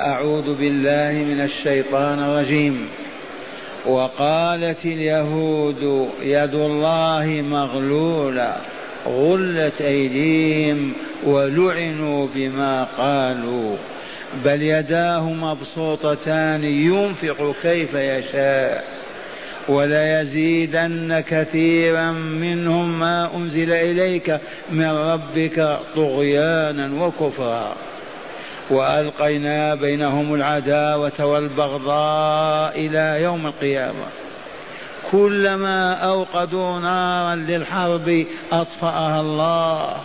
أعوذ بالله من الشيطان الرجيم. وقالت اليهود يد الله مغلولة غلت أيديهم ولعنوا بما قالوا. بل يداه مبسوطتان ينفق كيف يشاء. وليزيدن كثيرا منهم ما أنزل إليك من ربك طغيانا وكفرا. وألقينا بينهم العداوة والبغضاء إلى يوم القيامة. كلما أوقدوا نارا للحرب أطفأها الله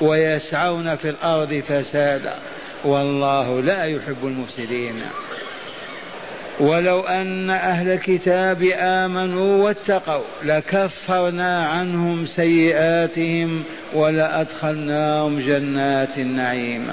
ويسعون في الأرض فسادا. والله لا يحب المفسدين. ولو أن أهل الكتاب آمنوا واتقوا لكفرنا عنهم سيئاتهم ولأدخلناهم جنات النعيم.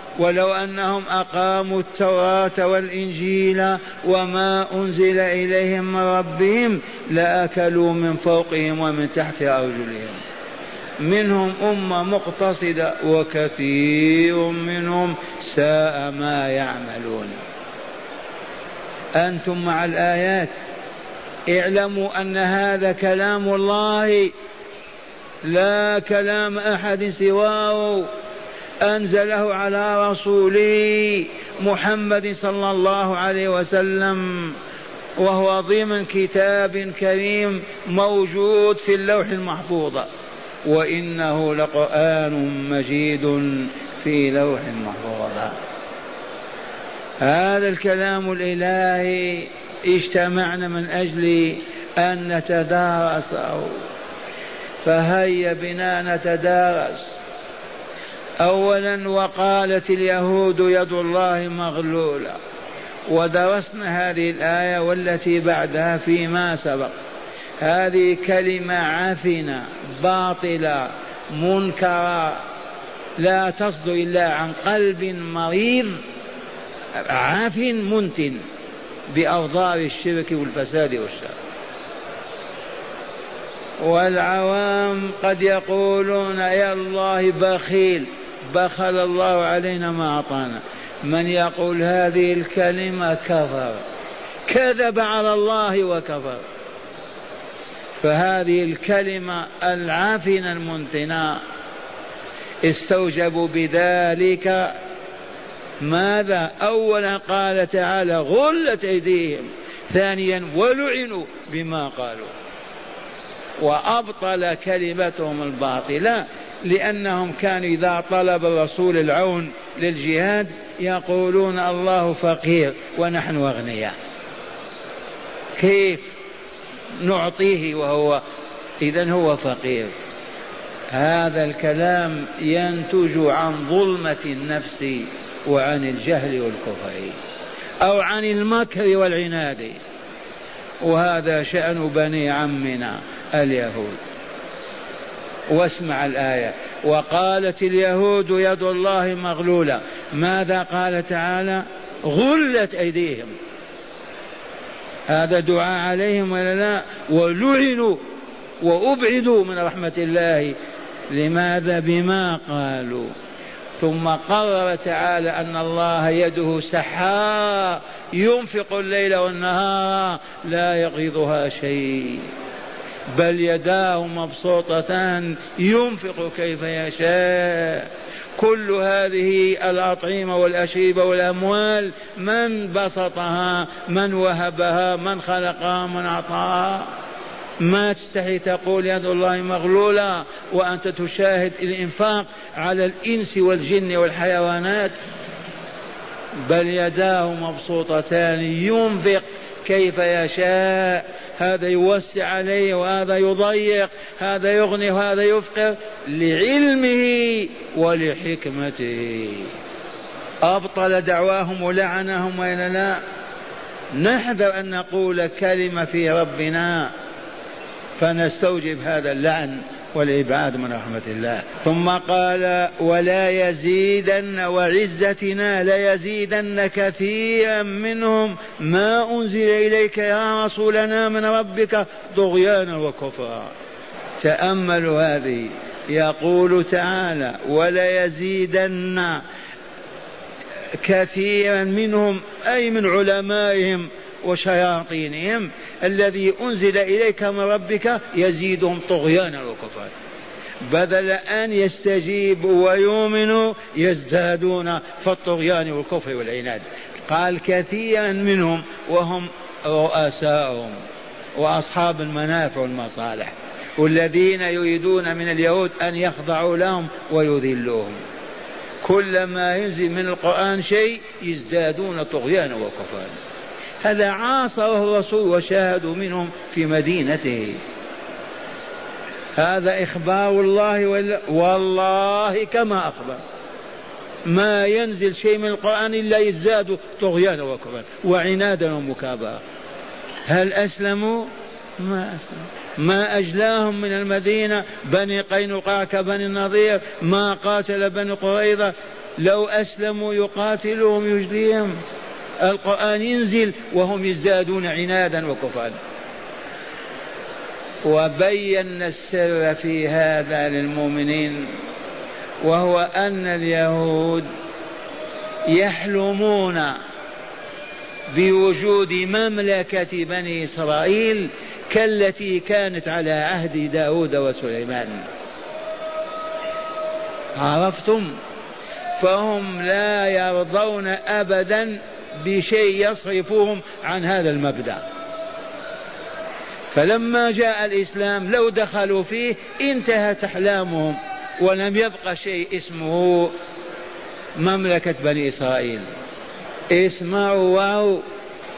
ولو أنهم أقاموا التوراة والإنجيل وما أنزل إليهم من ربهم لأكلوا من فوقهم ومن تحت أرجلهم. منهم أمة مقتصدة وكثير منهم ساء ما يعملون. أنتم مع الآيات. اعلموا أن هذا كلام الله. لا كلام أحد سواه. أنزله على رسوله محمد صلى الله عليه وسلم وهو ضمن كتاب كريم موجود في اللوح المحفوظ وإنه لقرآن مجيد في لوح محفوظ. هذا الكلام الإلهي اجتمعنا من أجل أن نتدارسه فهيا بنا نتدارس. اولا وقالت اليهود يد الله مغلولة. ودرسنا هذه الآية والتي بعدها فيما سبق. هذه كلمة عفنة باطلة منكرة لا تصدر إلا عن قلب مريض عاف منتن باوضار الشرك والفساد والشر. والعوام قد يقولون يا الله بخيل. بخل الله علينا ما أعطانا. من يقول هذه الكلمة كفر. كذب على الله وكفر. فهذه الكلمة العافنة المنتنة استوجبوا بذلك. ماذا؟ أولا قال تعالى غلت أيديهم. ثانيا ولعنوا بما قالوا. وأبطل كلمتهم الباطلة. لأنهم كانوا إذا طلب الرسول العون للجهاد يقولون الله فقير ونحن أغنياء. كيف نعطيه وهو إذا هو فقير؟ هذا الكلام ينتج عن ظلمة النفس وعن الجهل والكفر أو عن المكر والعناد. وهذا شأن بني عمنا اليهود. واسمع الآية. وقالت اليهود يد الله مغلولة. ماذا قال تعالى؟ غلت أيديهم. هذا دعاء عليهم ولا لا؟ ولعنوا وأبعدوا من رحمة الله. لماذا؟ بما قالوا. ثم قرر تعالى أن الله يده سحاء. ينفق الليل والنهار لا يغيضها شيء. بل يداه مبسوطتان ينفق كيف يشاء. كل هذه الأطعمة والأشربة والأموال من بسطها من وهبها من خلقها من أعطاها. ما تستحي تقول يد الله مغلولة وأنت تشاهد الإنفاق على الإنس والجن والحيوانات. بل يداه مبسوطتان ينفق كيف يشاء. هذا يوسع عليه وهذا يضيق هذا يغني وهذا يفقر لعلمه ولحكمته. أبطل دعواهم ولعنهم وإلا لا. نحذر أن نقول كلمة في ربنا فنستوجب هذا اللعن. والإبعاد من رحمة الله. ثم قال ولا يزيدن وعزتنا ليزيدن كثيرا منهم. ما أنزل إليك يا رسولنا من ربك طغيانا وكفرا. تأملوا هذه. يقول تعالى وليزيدن كثيرا منهم أي من علمائهم وشياطينهم. الذي أنزل إليك من ربك يزيدهم طغيانا وكفرا بدل أن يستجيبوا ويؤمنوا يزدادون في الطغيان والكفر والعناد. قال كثيرا منهم وهم رؤساؤهم وأصحاب المنافع والمصالح والذين يريدون من اليهود أن يخضعوا لهم ويذلوهم. كلما ينزل من القرآن شيء يزدادون طغيانا وكفرا هذا عاصره الرسول وشاهدوا منهم في مدينته. هذا إخبار الله والله كما أخبر. ما ينزل شيء من القرآن إلا يزداد طغيانا وكفرا وعنادا ومكابرة. هل أسلموا؟ ما أسلموا. ما أجلاهم من المدينة بني قينقاع كبني النضير ما قاتل بني قريظة. لو أسلموا يقاتلهم يجليهم. القرآن ينزل وهم يزدادون عنادا وكفرا وبينا السر في هذا للمؤمنين وهو أن اليهود يحلمون بوجود مملكة بني إسرائيل كالتي كانت على عهد داود وسليمان. عرفتم؟ فهم لا يرضون أبدا بشيء يصرفهم عن هذا المبدأ. فلما جاء الإسلام لو دخلوا فيه انتهت أحلامهم ولم يبق شيء اسمه مملكة بني إسرائيل. اسمعوا واو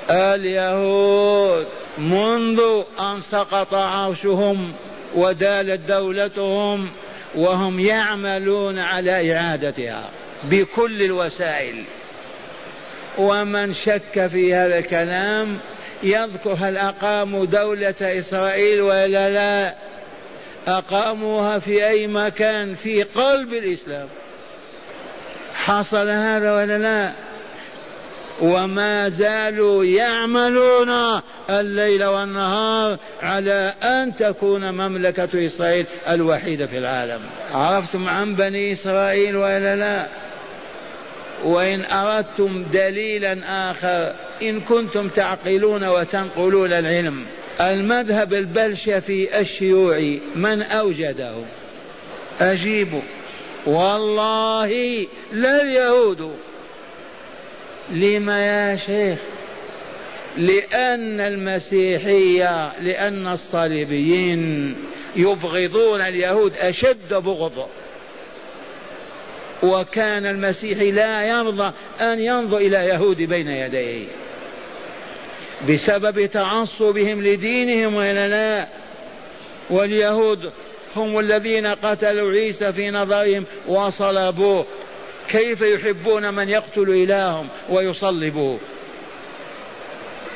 اليهود منذ أن سقط عرشهم ودالت دولتهم وهم يعملون على إعادتها بكل الوسائل. ومن شك في هذا الكلام يذكر هل أقاموا دولة إسرائيل ولا لا. أقاموها في أي مكان؟ في قلب الإسلام. حصل هذا ولا لا؟ وما زالوا يعملون الليل والنهار على أن تكون مملكة إسرائيل الوحيدة في العالم. عرفتم عن بني إسرائيل ولا لا؟ وإن أردتم دليلا آخر إن كنتم تعقلون وتنقلون العلم. المذهب البلشفي الشيوعي من أوجده؟ أجيبوا والله لا اليهود لما يا شيخ؟ لأن المسيحية لأن الصليبيين يبغضون اليهود أشد بغض. وكان المسيحي لا يرضى أن ينظر إلى يهود بين يديه. بسبب تعصبهم لدينهم وإلا لا. واليهود هم الذين قتلوا عيسى في نظرهم وصلبوه. كيف يحبون من يقتل إلههم ويصلبوه؟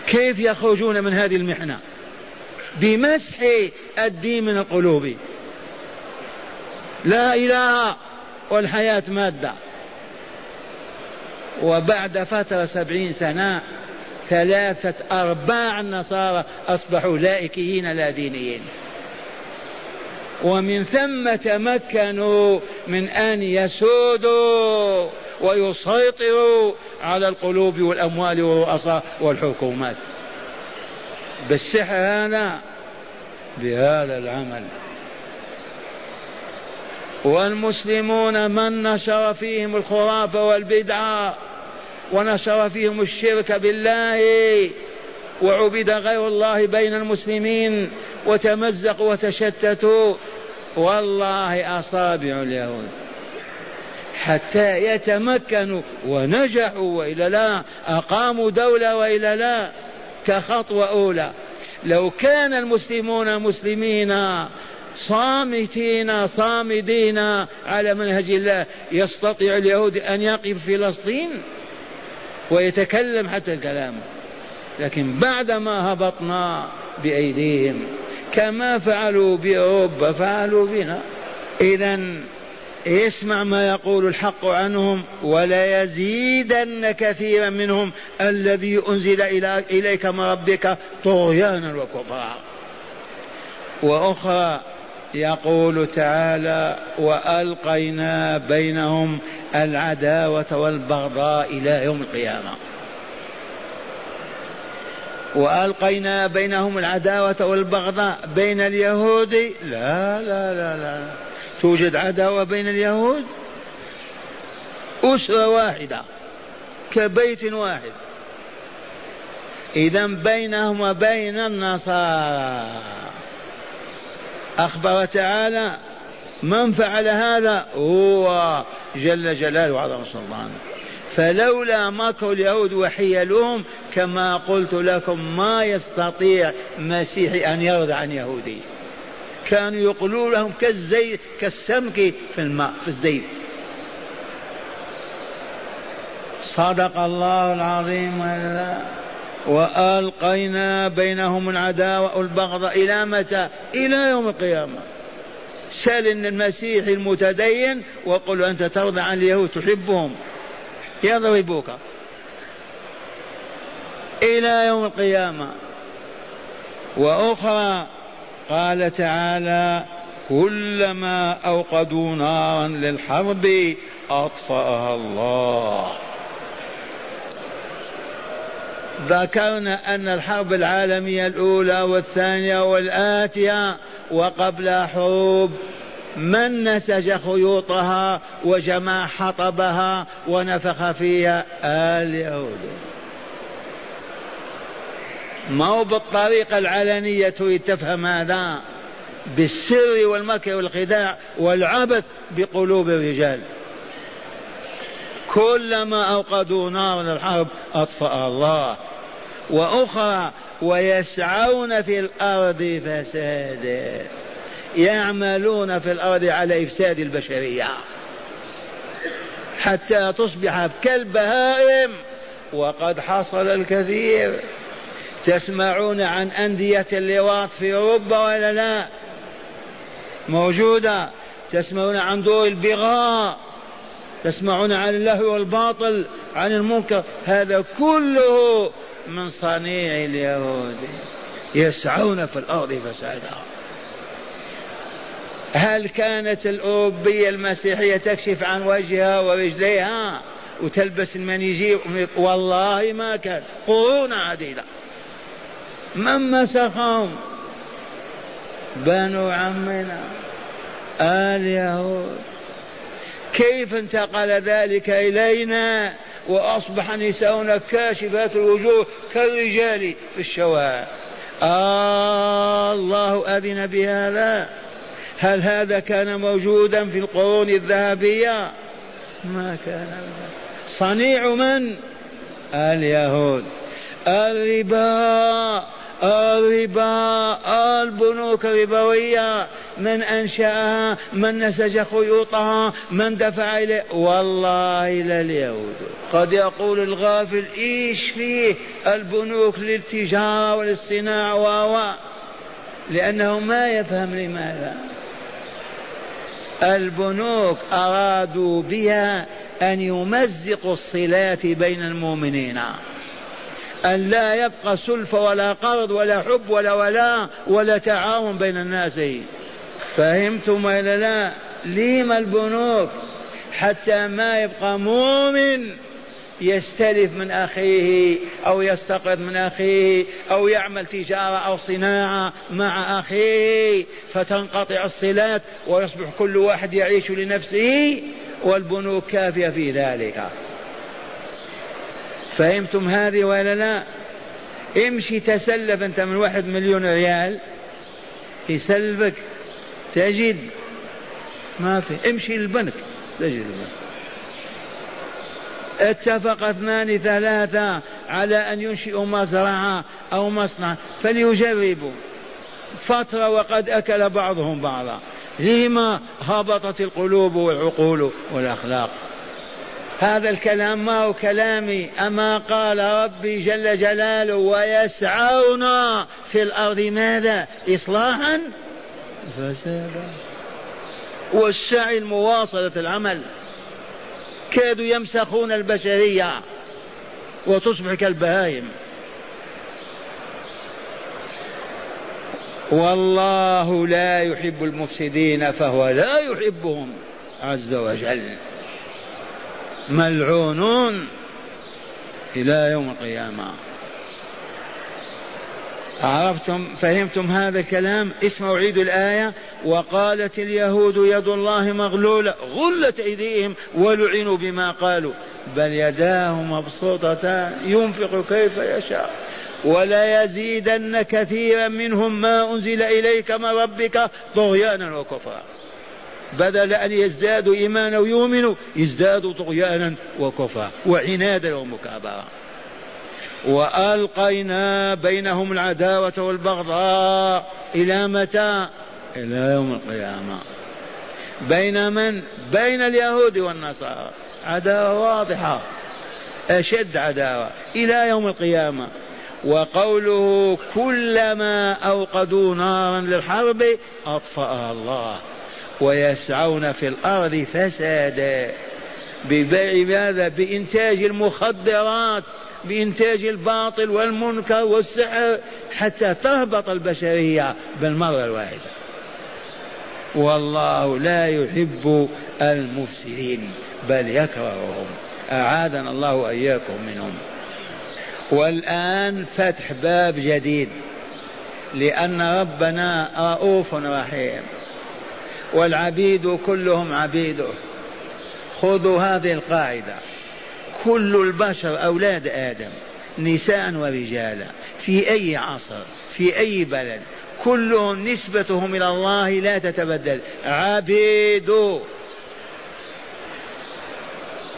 كيف يخرجون من هذه المحنة؟ بمسح الدين من القلوب. لا إله والحياة مادة. وبعد فترة سبعين سنة ثلاثة أرباع النصارى أصبحوا لائكيين لا دينيين. ومن ثم تمكنوا من أن يسودوا ويسيطروا على القلوب والأموال والرؤساء والحكومات. بالسحر هذا بهذا العمل. والمسلمون من نشر فيهم الخرافة والبدعة ونشر فيهم الشرك بالله وعبد غير الله بين المسلمين وتمزقوا وتشتتوا. والله أصابع اليهود. حتى يتمكنوا ونجحوا وإلا لا أقاموا دولة وإلا لا كخطوة أولى. لو كان المسلمون مسلمين صامتين صامدين على منهج الله. يستطيع اليهود أن يقف فلسطين ويتكلم حتى الكلام. لكن بعدما هبطنا بأيديهم كما فعلوا بأوروبا فعلوا بنا. إذا اسمع ما يقول الحق عنهم ولا يزيدن كثيرا منهم الذي أنزل إليك من ربك طغيانا وكفرا وأخرى يقول تعالى وألقينا بينهم العداوة والبغضاء إلى يوم القيامة. وألقينا بينهم العداوة والبغضاء بين اليهود. لا لا لا لا. توجد عداوة بين اليهود؟ اسره واحدة كبيت واحد. اذا بينهم وبين النصارى. أخبر تعالى من فعل هذا هو جل جلاله وعظم سلطانه. فلولا مكر اليهود وحيلهم كما قلت لكم ما يستطيع مسيحي أن يرضى عن يهودي. كانوا يقولوا لهم كالزيت كالسمك في الماء في الزيت. صدق الله العظيم. ولا وألقينا بينهم العداوة والبغضاء إلى متى؟ إلى يوم القيامة. سل المسيح المتدين وقل أنت ترضى عن اليهود تحبهم. يضربوك إلى يوم القيامة. وأخرى قال تعالى كلما أوقدوا نارا للحرب أطفأها الله. ذكرنا أن الحرب العالمية الأولى والثانية والآتية وقبل حروب من نسج خيوطها وجمع حطبها ونفخ فيها اليهود ما هو بالطريقة العلنية تريد تفهم هذا؟ بالسر والمكر والخداع والعبث بقلوب الرجال. كلما أوقدوا نار الحرب أطفأ الله. وأخرى ويسعون في الأرض فسادا. يعملون في الأرض على إفساد البشرية. حتى تصبح كالبهائم وقد حصل الكثير. تسمعون عن أندية اللواط في أوروبا ولا لا؟ موجودة. تسمعون عن دور البغاء تسمعون عن اللهو والباطل عن المنكر. هذا كله من صنيع اليهود. يسعون في الأرض فسادا. هل كانت الأوروبية المسيحية تكشف عن وجهها ورجليها وتلبس المنيجير والله ما كان. قرون عديدة. من مسخهم؟ بنو عمنا. اليهود كيف انتقل ذلك إلينا وأصبح نساؤنا كاشفات الوجوه كالرجال في الشوارع؟ آه الله أذن بهذا. هل هذا كان موجودا في القرون الذهبية؟ ما كان. صنيع من؟ اليهود. الربا الربا البنوك الربوية. من أنشأها من نسج خيوطها من دفع إليه. والله لا اليهود قد يقول الغافل إيش فيه؟ البنوك للتجارة وللصناعة و لأنه ما يفهم لماذا. البنوك أرادوا بها أن يمزقوا الصلات بين المؤمنين. أن لا يبقى سلفة ولا قرض ولا حب ولا ولاء ولا تعاون بين الناس. فهمتم ولا لا؟ ليم البنوك حتى ما يبقى مؤمن يستلف من أخيه أو يستقرض من أخيه أو يعمل تجارة أو صناعة مع أخيه فتنقطع الصلات ويصبح كل واحد يعيش لنفسه والبنوك كافية في ذلك. فهمتم هذه ولا لا؟ امشي تسلف أنت من واحد مليون ريال يسلفك تجد ما في. امشي للبنك. تجد البنك. اتفق اثنان ثلاثة على أن ينشئوا مزرعة أو مصنع. فليجربوا. فترة وقد أكل بعضهم بعضا. لما هبطت القلوب والعقول والأخلاق. هذا الكلام ما هو كلامي. أما قال ربي جل جلاله ويسعون في الأرض ماذا؟ إصلاحا فسادا والسعي مواصلة العمل. كادوا يمسخون البشرية وتصبح كالبهائم. والله لا يحب المفسدين فهو لا يحبهم. عز وجل. ملعونون إلى يوم القيامة. عرفتم فهمتم هذا الكلام؟ اسمعوا عيد الآية. وقالت اليهود يد الله مغلولة غلت أيديهم ولعنوا بما قالوا. بل يداه مبسوطتان ينفق كيف يشاء. ولا يزيدن كثيرا منهم ما أنزل إليك من ربك طغيانا وكفرا. بدل أن يزدادوا إيمانا ويؤمنوا يزدادوا طغيانا وكفرا. وعنادا ومكابرة وألقينا بينهم العداوة والبغضاء إلى متى؟ إلى يوم القيامة. بين من؟ بين اليهود والنصارى. عداوة واضحة. أشد عداوة إلى يوم القيامة. وقوله كلما أوقدوا نارا للحرب أطفأها الله. ويسعون في الأرض فسادا. ببيع ماذا؟ بإنتاج المخدرات. بإنتاج الباطل والمنكر والسحر حتى تهبط البشرية بالمرة الواحدة. والله لا يحب المفسدين بل يكرههم. أعاذنا الله وإياكم منهم. والآن فتح باب جديد لأن ربنا رؤوف رحيم. والعبيد كلهم عبيده. خذوا هذه القاعدة. كل البشر أولاد آدم نساء ورجالا في أي عصر في أي بلد كلهم نسبتهم إلى الله لا تتبدل. عبيد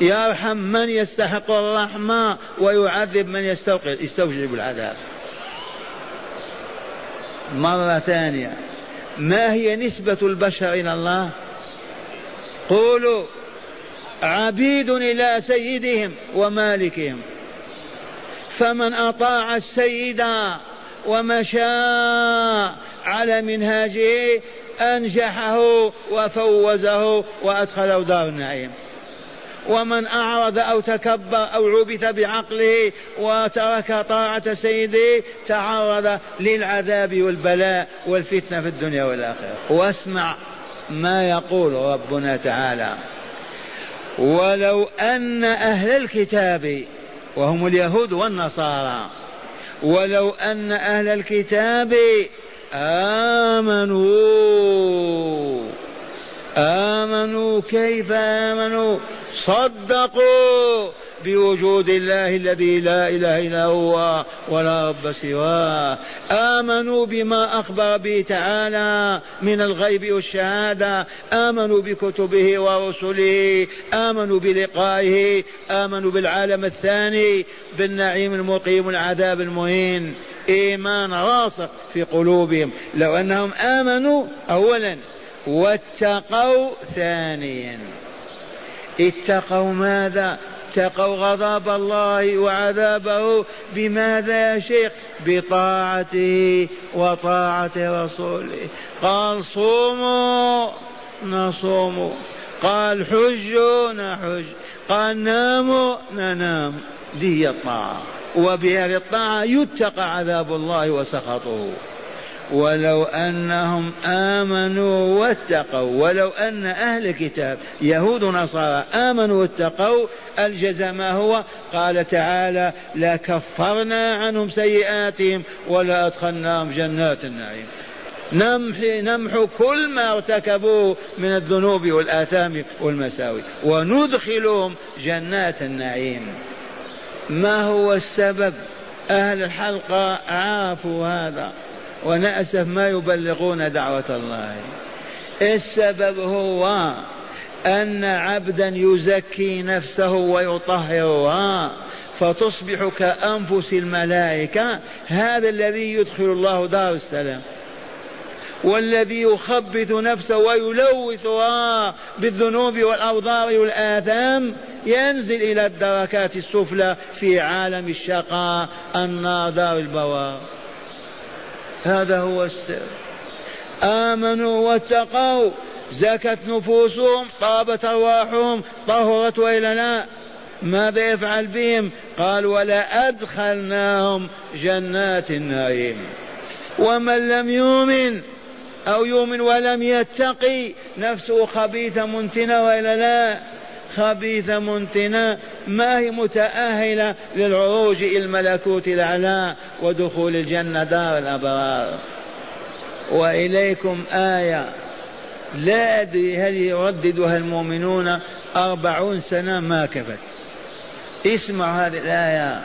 يرحم من يستحق الرحمة ويعذب من يستوجب العذاب. مرة ثانية ما هي نسبة البشر إلى الله؟ قولوا. عبيد إلى سيدهم ومالكهم. فمن أطاع السيد ومشى على منهاجه أنجحه وفوزه وأدخله دار النعيم. ومن أعرض أو تكبر أو عبث بعقله وترك طاعة سيده تعرض للعذاب والبلاء والفتنة في الدنيا والآخرة. واسمع ما يقول ربنا تعالى. ولو أن أهل الكتاب وهم اليهود والنصارى ولو أن أهل الكتاب آمنوا آمنوا كيف آمنوا؟ صدقوا بوجود الله الذي لا إله إلا هو ولا رب سواه. آمنوا بما أخبر به تعالى من الغيب والشهادة. آمنوا بكتبه ورسله. آمنوا بلقائه. آمنوا بالعالم الثاني. بالنعيم المقيم العذاب المهين. إيمان راسخ في قلوبهم. لو أنهم آمنوا اولا واتقوا ثانيا. اتقوا ماذا؟ اتقوا غضب الله وعذابه بماذا يا شيخ؟ بطاعته وطاعة رسوله. قال صوموا نصوم قال حجوا نحج قال ناموا ننام دي الطاعة. وبهذه الطاعة يتقى عذاب الله وسخطه. ولو أنهم آمنوا واتقوا ولو أن أهل الكتاب يهود ونصارى آمنوا واتقوا الجزاء ما هو؟ قال تعالى لكفرنا عنهم سيئاتهم ولا أدخلناهم جنات النعيم. نمحي نمحو كل ما ارتكبوه من الذنوب والآثام والمساوي وندخلهم جنات النعيم. ما هو السبب؟ أهل الحلقة عافوا هذا. ونأسف ما يبلغون دعوة الله. السبب هو أن عبدا يزكي نفسه ويطهرها فتصبح كأنفس الملائكة. هذا الذي يدخل الله دار السلام. والذي يخبث نفسه ويلوثها بالذنوب والأوضار والآثام ينزل إلى الدركات السفلى في عالم الشقاء النار دار البوار. هذا هو السر. آمنوا واتقوا زكت نفوسهم طابت أرواحهم طهرت وإلى لا ماذا يفعل بهم؟ قال ولا أدخلناهم جنات النعيم. ومن لم يؤمن أو يؤمن ولم يتقي نفسه خبيثة منتنة وإلا لا. خبيثة منتنة ما هي متأهلة للعروج إلى الملكوت الأعلى ودخول الجنة دار الأبرار. وإليكم آية لا أدري هل يرددها المؤمنون أربعون سنة ما كفت. اسمع هذه الآية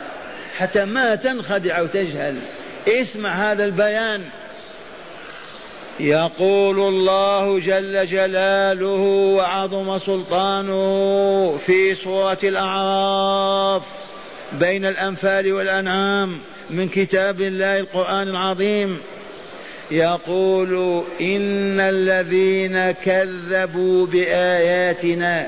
حتى ما تنخدع أو تجهل. اسمع هذا البيان. يقول الله جل جلاله وعظم سلطانه في سورة الأعراف بين الأنفال والأنعام من كتاب الله القرآن العظيم. يقول إن الذين كذبوا بآياتنا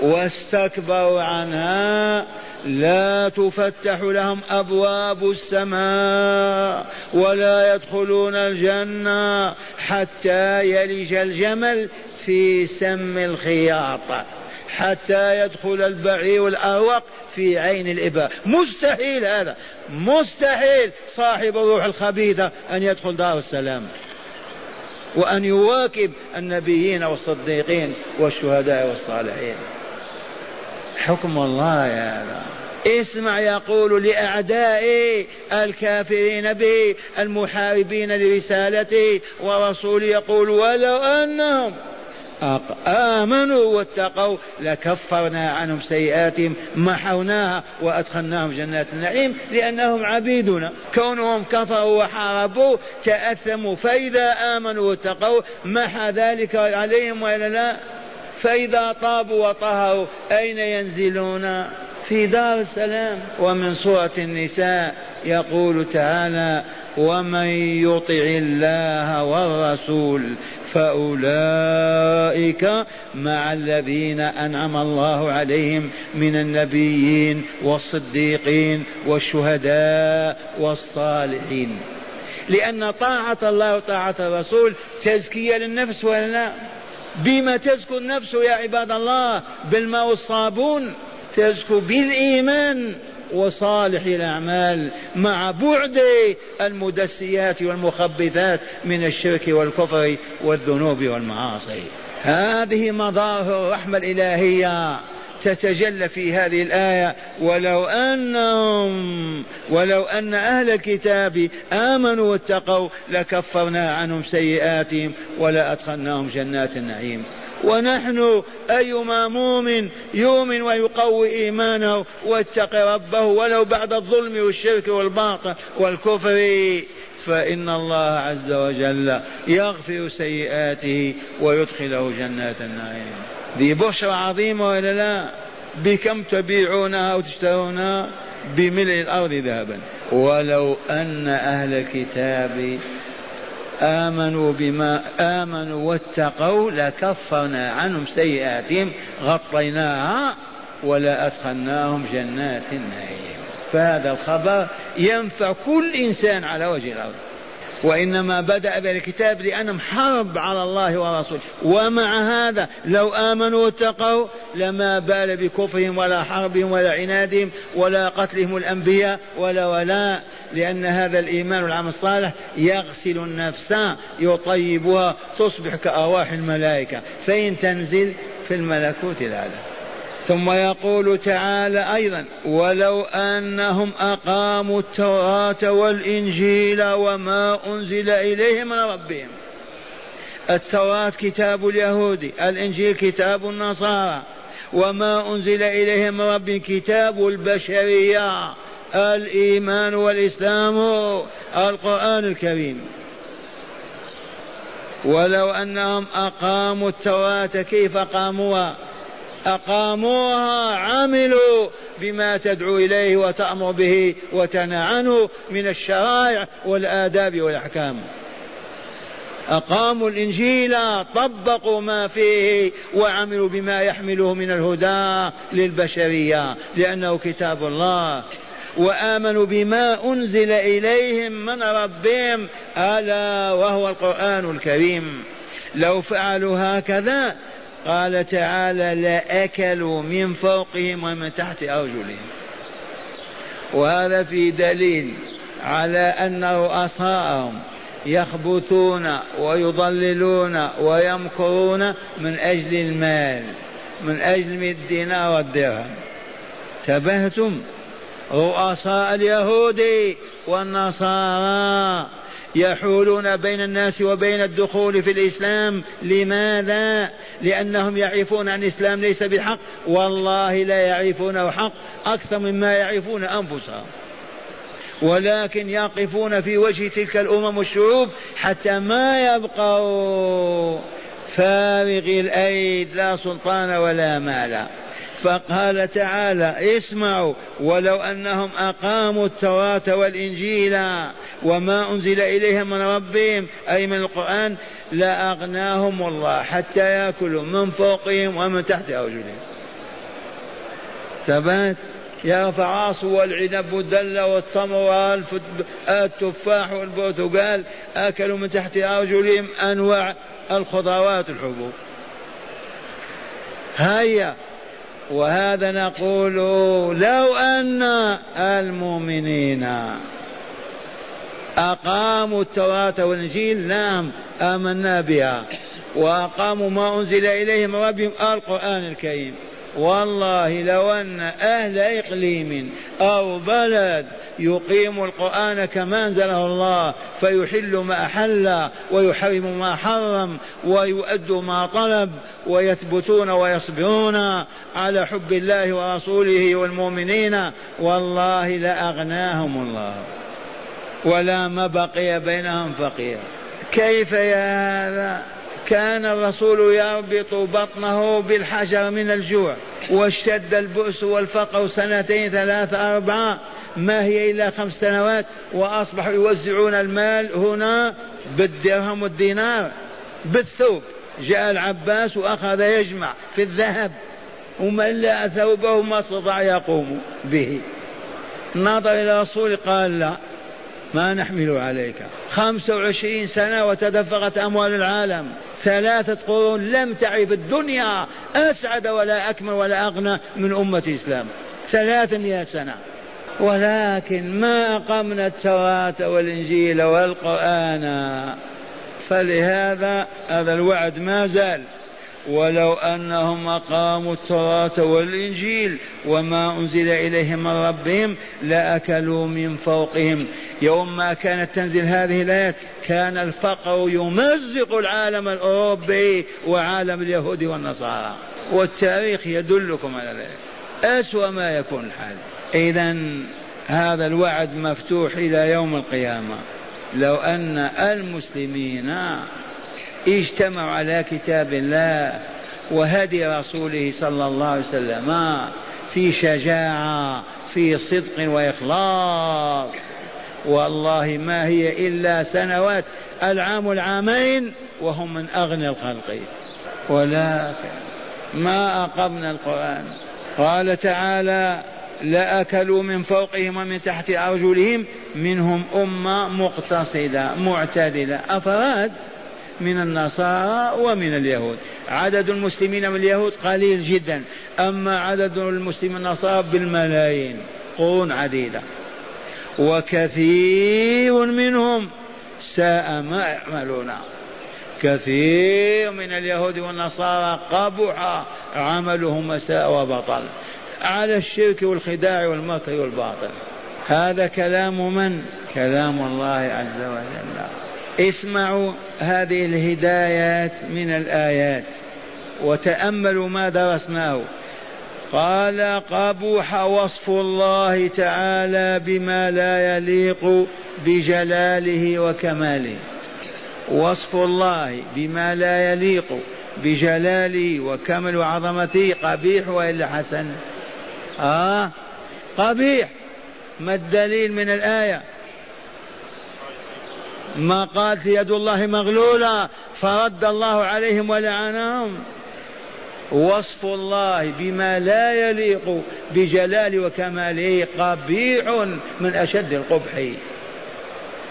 واستكبروا عنها لا تفتح لهم أبواب السماء ولا يدخلون الجنة حتى يلج الجمل في سم الخياط حتى يدخل البعير الأروق في عين الإباء. مستحيل هذا مستحيل صاحب الروح الخبيثة أن يدخل دار السلام وأن يواكب النبيين والصديقين والشهداء والصالحين. حكم الله هذا اسمع يقول لأعدائي الكافرين به المحاربين لرسالته ورسوله يقول ولو أنهم آمنوا واتقوا لكفرنا عنهم سيئاتهم محوناها وأدخلناهم جنات النعيم لأنهم عبيدنا. كونهم كفروا وحاربوا تأثموا فإذا آمنوا واتقوا محى ذلك عليهم وإلا لا؟ فإذا طابوا وطهروا أين ينزلون؟ في دار السلام. ومن سورة النساء يقول تعالى ومن يطع الله والرسول فأولئك مع الذين أنعم الله عليهم من النبيين والصديقين والشهداء والصالحين. لأن طاعة الله وطاعة الرسول تزكية للنفس ولا لا بما تزكو النفس يا عباد الله بالماء والصابون تزكو بالإيمان وصالح الأعمال مع بعد المدسيات والمخبثات من الشرك والكفر والذنوب والمعاصي. هذه مظاهر الرحمة الإلهية. تتجلى في هذه الآية ولو أنهم ولو أن أهل الكتاب آمنوا واتقوا لكفرنا عنهم سيئاتهم ولا أدخلناهم جنات النعيم. ونحن أيما مؤمن يؤمن ويقوي إيمانه واتقي ربه ولو بعد الظلم والشرك والباطل والكفر. فإن الله عز وجل يغفر سيئاته ويدخله جنات النعيم. ذي بشرى عظيمة ولا لا؟ بكم تبيعونها أو تشترونها بملء الأرض ذهبا؟ ولو أن أهل الكتاب آمنوا بما آمنوا واتقوا لكفرنا عنهم سيئاتهم غطيناها ولا أدخلناهم جنات النعيم. فهذا الخبر ينفع كل إنسان على وجه الأرض. وإنما بدأ بالكتاب لأنهم حرب على الله ورسوله. ومع هذا لو آمنوا واتقوا لما بال بكفرهم ولا حربهم ولا عنادهم ولا قتلهم الأنبياء ولا ولا لأن هذا الإيمان والعمل الصالح يغسل النفس يطيبها تصبح كأرواح الملائكة. فإن تنزل في الملكوت الأعلى. ثم يقول تعالى أيضا ولو أنهم أقاموا التوراة والإنجيل وما أنزل إليهم من ربهم. التوراة كتاب اليهود الإنجيل كتاب النصارى وما أنزل إليهم من رب كتاب البشرية الإيمان والإسلام القرآن الكريم. ولو أنهم أقاموا التوراة كيف قاموها؟ أقاموها عملوا بما تدعو إليه وتأمر به وتنهى عنه من الشرائع والآداب والأحكام. أقاموا الإنجيل طبقوا ما فيه وعملوا بما يحمله من الهدى للبشرية لأنه كتاب الله. وآمنوا بما أنزل إليهم من ربهم ألا وهو القرآن الكريم. لو فعلوا هكذا قال تعالى لأكلوا من فوقهم ومن تحت أرجلهم. وهذا في دليل على أن رؤساءهم يخبثون ويضللون ويمكرون من أجل المال من أجل الدينار والدرهم. تبهتم رؤساء اليهود والنصارى يحولون بين الناس وبين الدخول في الإسلام. لماذا؟ لأنهم يعرفون أن الإسلام ليس بحق والله لا يعرفونه حق أكثر مما يعرفون أنفسهم. ولكن يقفون في وجه تلك الأمم والشعوب حتى ما يبقوا فارغ الأيد لا سلطان ولا مال. فقال تعالى اسمعوا ولو أنهم أقاموا التوراة والإنجيل وما أنزل إليهم من ربهم أي من القرآن لاغناهم الله حتى يأكلوا من فوقهم ومن تحت أرجلهم. ثبات يرفع راسه والعنب والدل والتمر والتفاح والبرتقال أكلوا من تحت أرجلهم أنواع الخضروات الحبوب. هيا وهذا نقول لو أن المؤمنين أقاموا التوراة والإنجيل نعم آمنا بها وأقاموا ما أنزل إليهم ربهم القرآن الكريم. والله لو أن أهل إقليم أو بلد يقيم القرآن كما أنزله الله فيحل ما أحل ويحرم ما حرم ويؤد ما طلب ويثبتون ويصبرون على حب الله ورسوله والمؤمنين والله لأغناهم الله ولا ما بقي بينهم فقير. كيف يا هذا؟ كان الرسول يربط بطنه بالحجر من الجوع واشتد البؤس والفقر سنتين ثلاثة أربعة ما هي إلا خمس سنوات وأصبحوا يوزعون المال هنا بالدرهم والدينار بالثوب. جاء العباس وأخذ يجمع في الذهب وملأ ثوبه ما استطاع يقوم به. نظر إلى الرسول قال لا ما نحمل عليك. خمسة وعشرين سنة وتدفقت أموال العالم. ثلاثة قرون لم تعرف الدنيا أسعد ولا أكمل ولا أغنى من أمة الإسلام. ثلاثمائة سنة. ولكن ما أقمنا التوراة والإنجيل والقرآن. فلهذا هذا الوعد ما زال. ولو أنهم أقاموا التوراة والإنجيل وما أنزل إليهم من ربهم لأكلوا من فوقهم. يوم ما كانت تنزل هذه الآيات كان الفقر يمزق العالم الأوروبي وعالم اليهود والنصارى. والتاريخ يدلكم على ذلك. أسوأ ما يكون الحال. إذا هذا الوعد مفتوح إلى يوم القيامة. لو أن المسلمين اجتمعوا على كتاب الله وهدي رسوله صلى الله عليه وسلم. في شجاعة في صدق وإخلاص. والله ما هي إلا سنوات العام العامين وهم من أغنى الخلق. ولكن ما أقمنا القرآن. قال تعالى لأكلوا من فوقهم ومن تحت أرجلهم منهم أمة مقتصدة معتدلة. أفراد؟ من النصارى ومن اليهود. عدد المسلمين من اليهود قليل جدا أما عدد المسلمين النصارى بالملايين. قرون عديدة. وكثير منهم ساء ما يعملون. كثير من اليهود والنصارى قبح عملهم مساء وبطل. على الشرك والخداع والمكر والباطل. هذا كلام من؟ كلام الله عز وجل. اسمعوا هذه الهدايات من الآيات وتأملوا ما درسناه. قال قبح وصف الله تعالى بما لا يليق بجلاله وكماله. وصف الله بما لا يليق بجلاله وكمل عظمته قبيح وإلا حسن؟ آه قبيح. ما الدليل من الآية؟ ما قالت يد الله مغلولة فرد الله عليهم ولعنهم. وصف الله بما لا يليق بجلال وكماله قبيح من أشد القبح.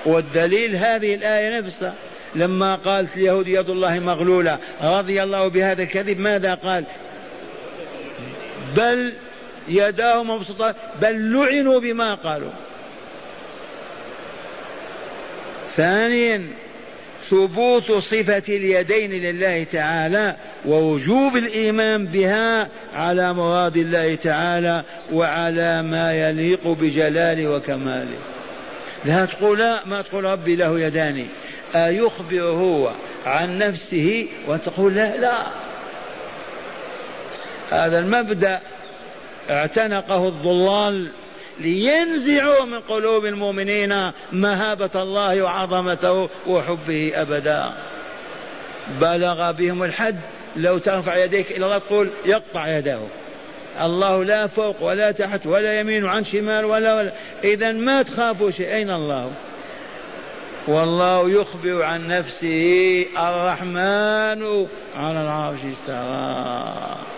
والدليل هذه الآية نفسها لما قالت اليهود يد الله مغلولة رضي الله بهذا الكذب ماذا قال؟ بل يداه مبسوطة بل لعنوا بما قالوا. ثانيا ثبوت صفة اليدين لله تعالى ووجوب الإيمان بها على مراد الله تعالى وعلى ما يليق بجلاله وكماله. لا تقول لا ما تقول ربي له يدان أيخبر هو عن نفسه وتقول لا لا. هذا المبدأ اعتنقه الضلال لينزعوا من قلوب المؤمنين مهابة الله وعظمته وحبه أبدا. بلغ بهم الحد لو ترفع يديك إلى الله تقول يقطع يده. الله لا فوق ولا تحت ولا يمين عن شمال ولا ولا. إذا ما تخافوا شيء. أين الله؟ والله يخبر عن نفسه الرحمن على العرش استوى.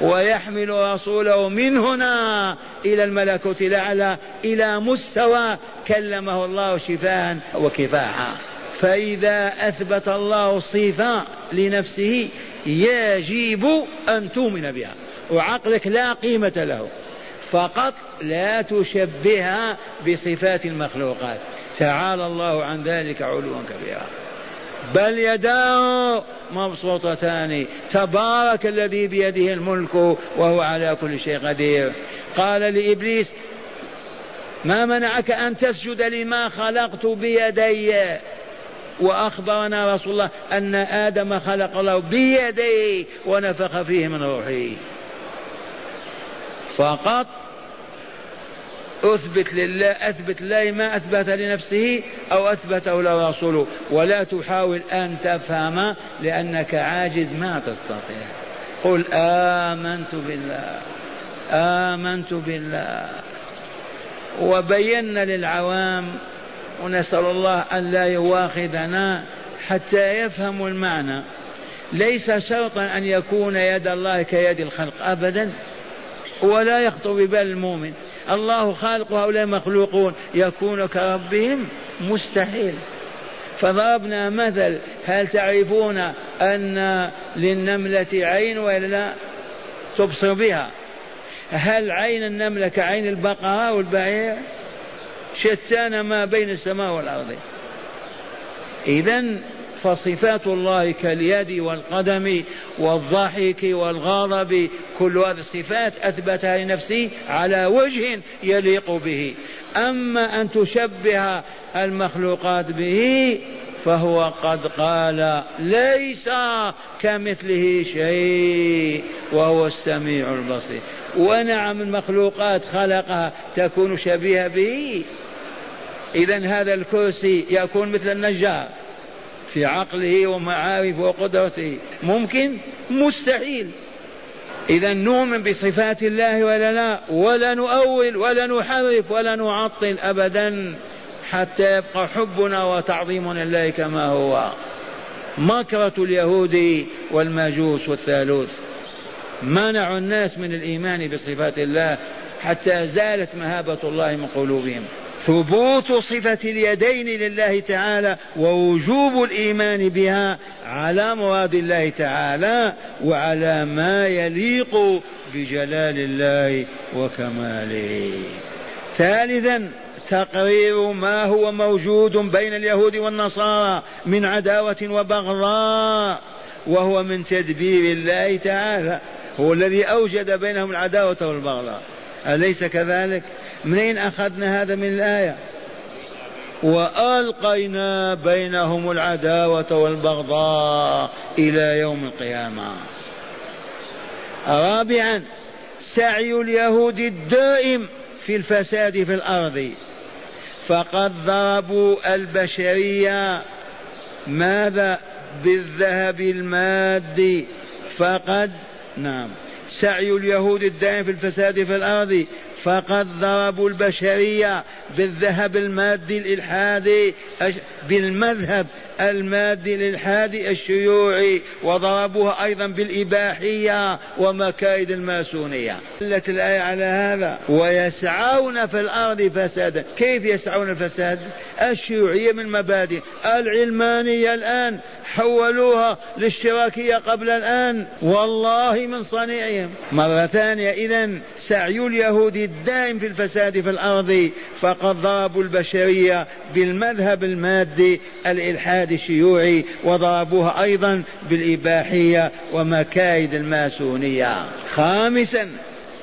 ويحمل رسوله من هنا إلى الملكوت الأعلى إلى مستوى كلمه الله شفاء وكفاحا. فإذا أثبت الله صفة لنفسه يجب أن تؤمن بها وعقلك لا قيمة له. فقط لا تشبهها بصفات المخلوقات. تعالى الله عن ذلك علوا كبيرا. بل يداه مبسوطتان. تبارك الذي بيده الملك وهو على كل شيء قدير. قال لإبليس ما منعك أن تسجد لما خلقت بيدي؟ وأخبرنا رسول الله أن آدم خلق الله بيديه ونفخ فيه من روحه. فقط أثبت لله أثبت لله ما أثبت لنفسه أو أثبته له رسوله ولا تحاول أن تفهم لأنك عاجز ما تستطيع. قل آمنت بالله آمنت بالله. وبينا للعوام ونسأل الله أن لا يواخذنا حتى يفهموا المعنى. ليس شرطا أن يكون يد الله كيد الخلق ابدا. ولا يخطر ببال المؤمن. الله خالق هؤلاء المخلوقون. يكون كربهم مستحيل. فضربنا مثل هل تعرفون أن للنملة عين ولا لا؟ تبصر بها. هل عين النملة كعين البقرة والبعير؟ شتان ما بين السماء والأرض. إذا فصفات الله كاليد والقدم والضحك والغضب كل هذه الصفات أثبتها لنفسه على وجه يليق به. أما أن تشبه المخلوقات به فهو قد قال ليس كمثله شيء وهو السميع البصير. ونعم المخلوقات خلقها تكون شبيهة به. اذا هذا الكرسي يكون مثل النجار. في عقله ومعارفه وقدرته. ممكن؟ مستحيل. إذا نؤمن بصفات الله ولا لا؟ ولا نؤول ولا نحرف ولا نعطل أبدا حتى يبقى حبنا وتعظيمنا لله كما هو. مكرة اليهود والمجوس والثالوث. منعوا الناس من الإيمان بصفات الله حتى زالت مهابة الله من قلوبهم. ثبوت صفة اليدين لله تعالى ووجوب الإيمان بها على مراد الله تعالى وعلى ما يليق بجلال الله وكماله. ثالثا تقرير ما هو موجود بين اليهود والنصارى من عداوة وبغضاء وهو من تدبير الله تعالى هو الذي أوجد بينهم العداوة والبغضاء. أليس كذلك؟ منين أخذنا هذا من الآية؟ وألقينا بينهم العداوة والبغضاء إلى يوم القيامة. رابعا سعي اليهود الدائم في الفساد في الأرض. فقد ضربوا البشرية ماذا؟ بالذهب المادي. فقد نعم سعي اليهود الدائم في الفساد في الأرض. فقد ضربوا البشرية بالذهب المادي الإلحادي بالمذهب المادي الإلحادي الشيوعي وضربوها أيضا بالإباحية ومكايد الماسونية. دلت الآية على هذا. ويسعون في الأرض فسادا. كيف يسعون الفساد؟ الشيوعية من مبادئ. العلمانية الآن حولوها للاشتراكية قبل الآن. والله من صنيعهم. مرة ثانية إذا سعي اليهود الدائم في الفساد في الأرض فقد ضربوا البشرية بالمذهب المادي الإلحاد الشيوعي وضربوها أيضا بالإباحية ومكايد الماسونية. خامسا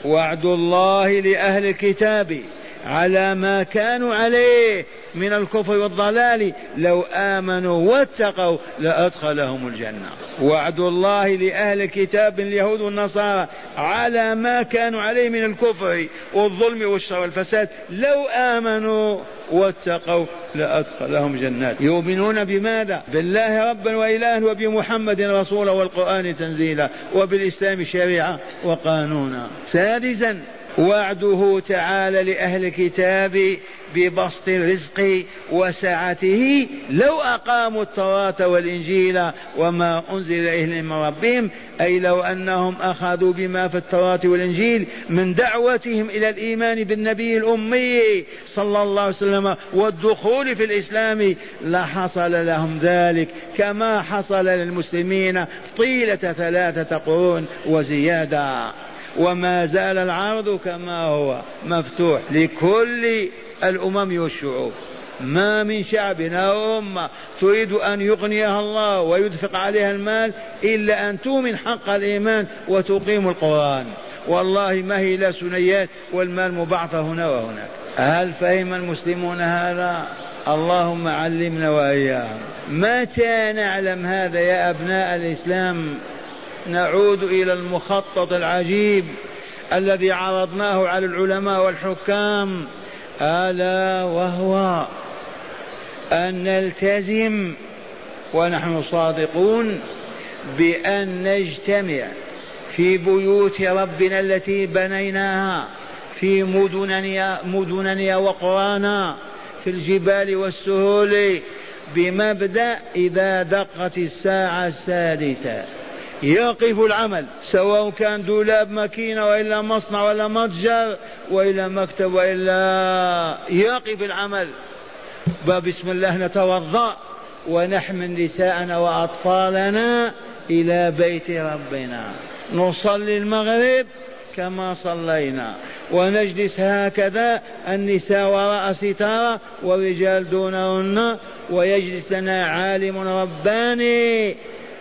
وعد الله لأهل الكتاب. على ما كانوا عليه من الكفر والضلال. لو آمنوا واتقوا لأدخلهم الجنة. وعد الله لأهل الكتاب اليهود والنصارى على ما كانوا عليه من الكفر والظلم والشر والفساد. لو آمنوا واتقوا لأدخلهم جنات. يؤمنون بماذا؟ بالله ربا وإلها وبمحمد رسولا والقرآن تنزيلا وبالإسلام شريعة وقانونا. سادسا وعده تعالى لأهل الكتاب ببسط الرزق وسعته لو أقاموا التوراة والإنجيل وما أنزل إليهم من ربهم أي لو أنهم أخذوا بما في التوراة والإنجيل من دعوتهم إلى الإيمان بالنبي الأمي صلى الله عليه وسلم والدخول في الإسلام لحصل لهم ذلك كما حصل للمسلمين طيلة ثلاثة قرون وزيادة. وما زال العرض كما هو مفتوح لكل الأمم والشعوب. ما من شعب أو أمة تريد أن يغنيها الله ويدفق عليها المال إلا أن تؤمن حق الإيمان وتقيم القرآن. والله ما هي لا سنيات والمال مبعثر هنا وهناك. هل فهم المسلمون هذا؟ اللهم علمنا وإياهم. متى نعلم هذا يا أبناء الإسلام؟ نعود إلى المخطط العجيب الذي عرضناه على العلماء والحكام ألا وهو أن نلتزم ونحن صادقون بأن نجتمع في بيوت ربنا التي بنيناها في مدننا مدننا وقرانا في الجبال والسهول بمبدأ إذا دقت الساعة السادسة. يقف العمل سواء كان دولاب ماكينة وإلا مصنع ولا متجر وإلا مكتب وإلا يقف العمل. بسم الله نتوضأ ونحمل نساءنا وأطفالنا إلى بيت ربنا. نصلي المغرب كما صلينا. ونجلس هكذا النساء وراء ستارة والرجال دونهن ويجلس لنا عالم رباني.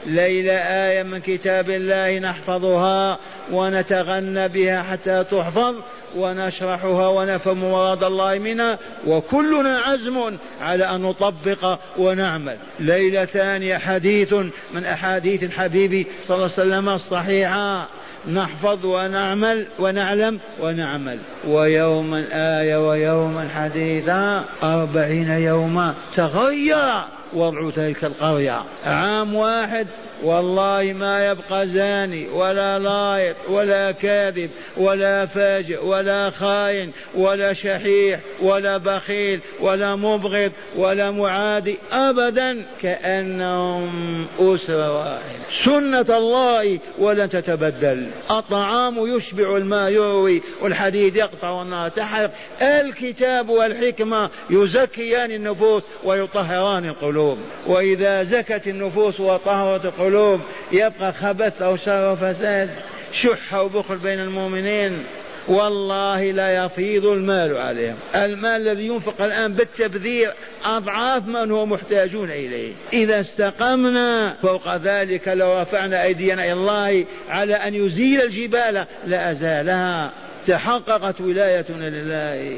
ليلة آية من كتاب الله نحفظها ونتغنى بها حتى تحفظ ونشرحها ونفهم مراد الله منها وكلنا عزم على أن نطبق ونعمل. ليلة ثانية حديث من أحاديث الحبيب صلى الله عليه وسلم الصحيحة. نحفظ ونعمل ونعلم ونعمل. ويوما آية ويوما حديثا أربعين يوما تغير. وضع تلك القرية عام واحد والله ما يبقى زاني ولا لايط ولا كاذب ولا فاجئ ولا خاين ولا شحيح ولا بخيل ولا مبغض ولا معادي ابدا كأنهم أسرة واحدة. سنة الله ولن تتبدل. الطعام يشبع الماء يروي والحديد يقطع والنار تحرق. الكتاب والحكمة يزكيان النفوس ويطهران القلوب. وإذا زكت النفوس وطهرت القلوب القلوب يبقى خبث أو شر وفساد شح وبخل بين المؤمنين. والله لا يفيض المال عليهم. المال الذي ينفق الآن بالتبذير أضعاف من هو محتاجون إليه. إذا استقمنا فوق ذلك لو رفعنا أيدينا إلى الله على أن يزيل الجبال لأزالها تحققت ولايتنا لله.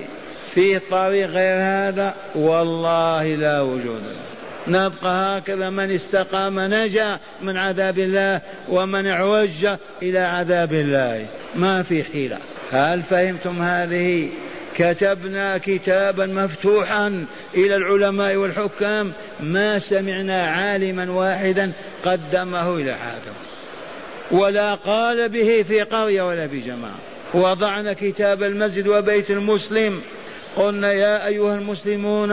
في طريق غير هذا والله لا وجود. له نبقى هكذا من استقام نجا من عذاب الله ومن اعوج إلى عذاب الله. ما في حيلة. هل فهمتم هذه؟ كتبنا كتابا مفتوحا إلى العلماء والحكام. ما سمعنا عالما واحدا قدمه إلى حاكم. ولا قال به في قرية ولا في جماعة وضعنا كتاب المسجد وبيت المسلم. قلنا يا أيها المسلمون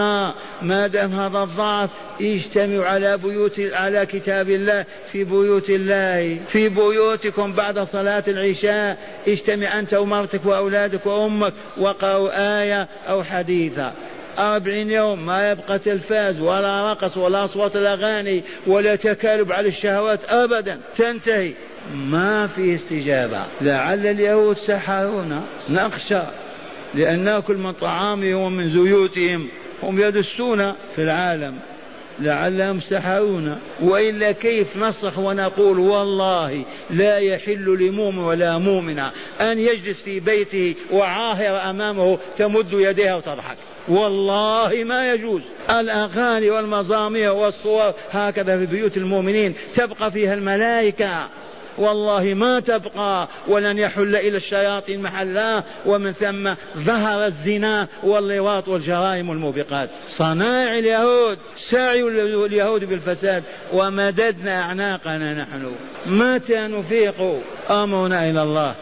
ما دام هذا الضعف اجتمعوا على بيوت على كتاب الله في بيوت الله في بيوتكم بعد صلاة العشاء. اجتمع أنت ومرتك وأولادك وأمك وقرأوا آية أو حديثا. أربعين يوم ما يبقى تلفاز ولا رقص ولا أصوات الأغاني ولا تكالب على الشهوات أبدا. تنتهي. ما في استجابة. لعل اليهود سحرونا نخشى. لأن ناكل من طعامهم ومن زيوتهم هم يدسون في العالم. لعلهم سحرونا وإلا كيف نصرخ ونقول والله لا يحل لمؤمن ولا مؤمنه أن يجلس في بيته وعاهر أمامه تمد يديها وتضحك؟ والله ما يجوز. الأغاني والمزامير والصور هكذا في بيوت المؤمنين تبقى فيها الملائكة. والله ما تبقى ولن يحل إلى الشياطين محلا. ومن ثم ظهر الزنا واللواط والجرائم الموبقات. صنائع اليهود سعي اليهود بالفساد. ومددنا أعناقنا نحن. متى نفيق أمرنا إلى الله؟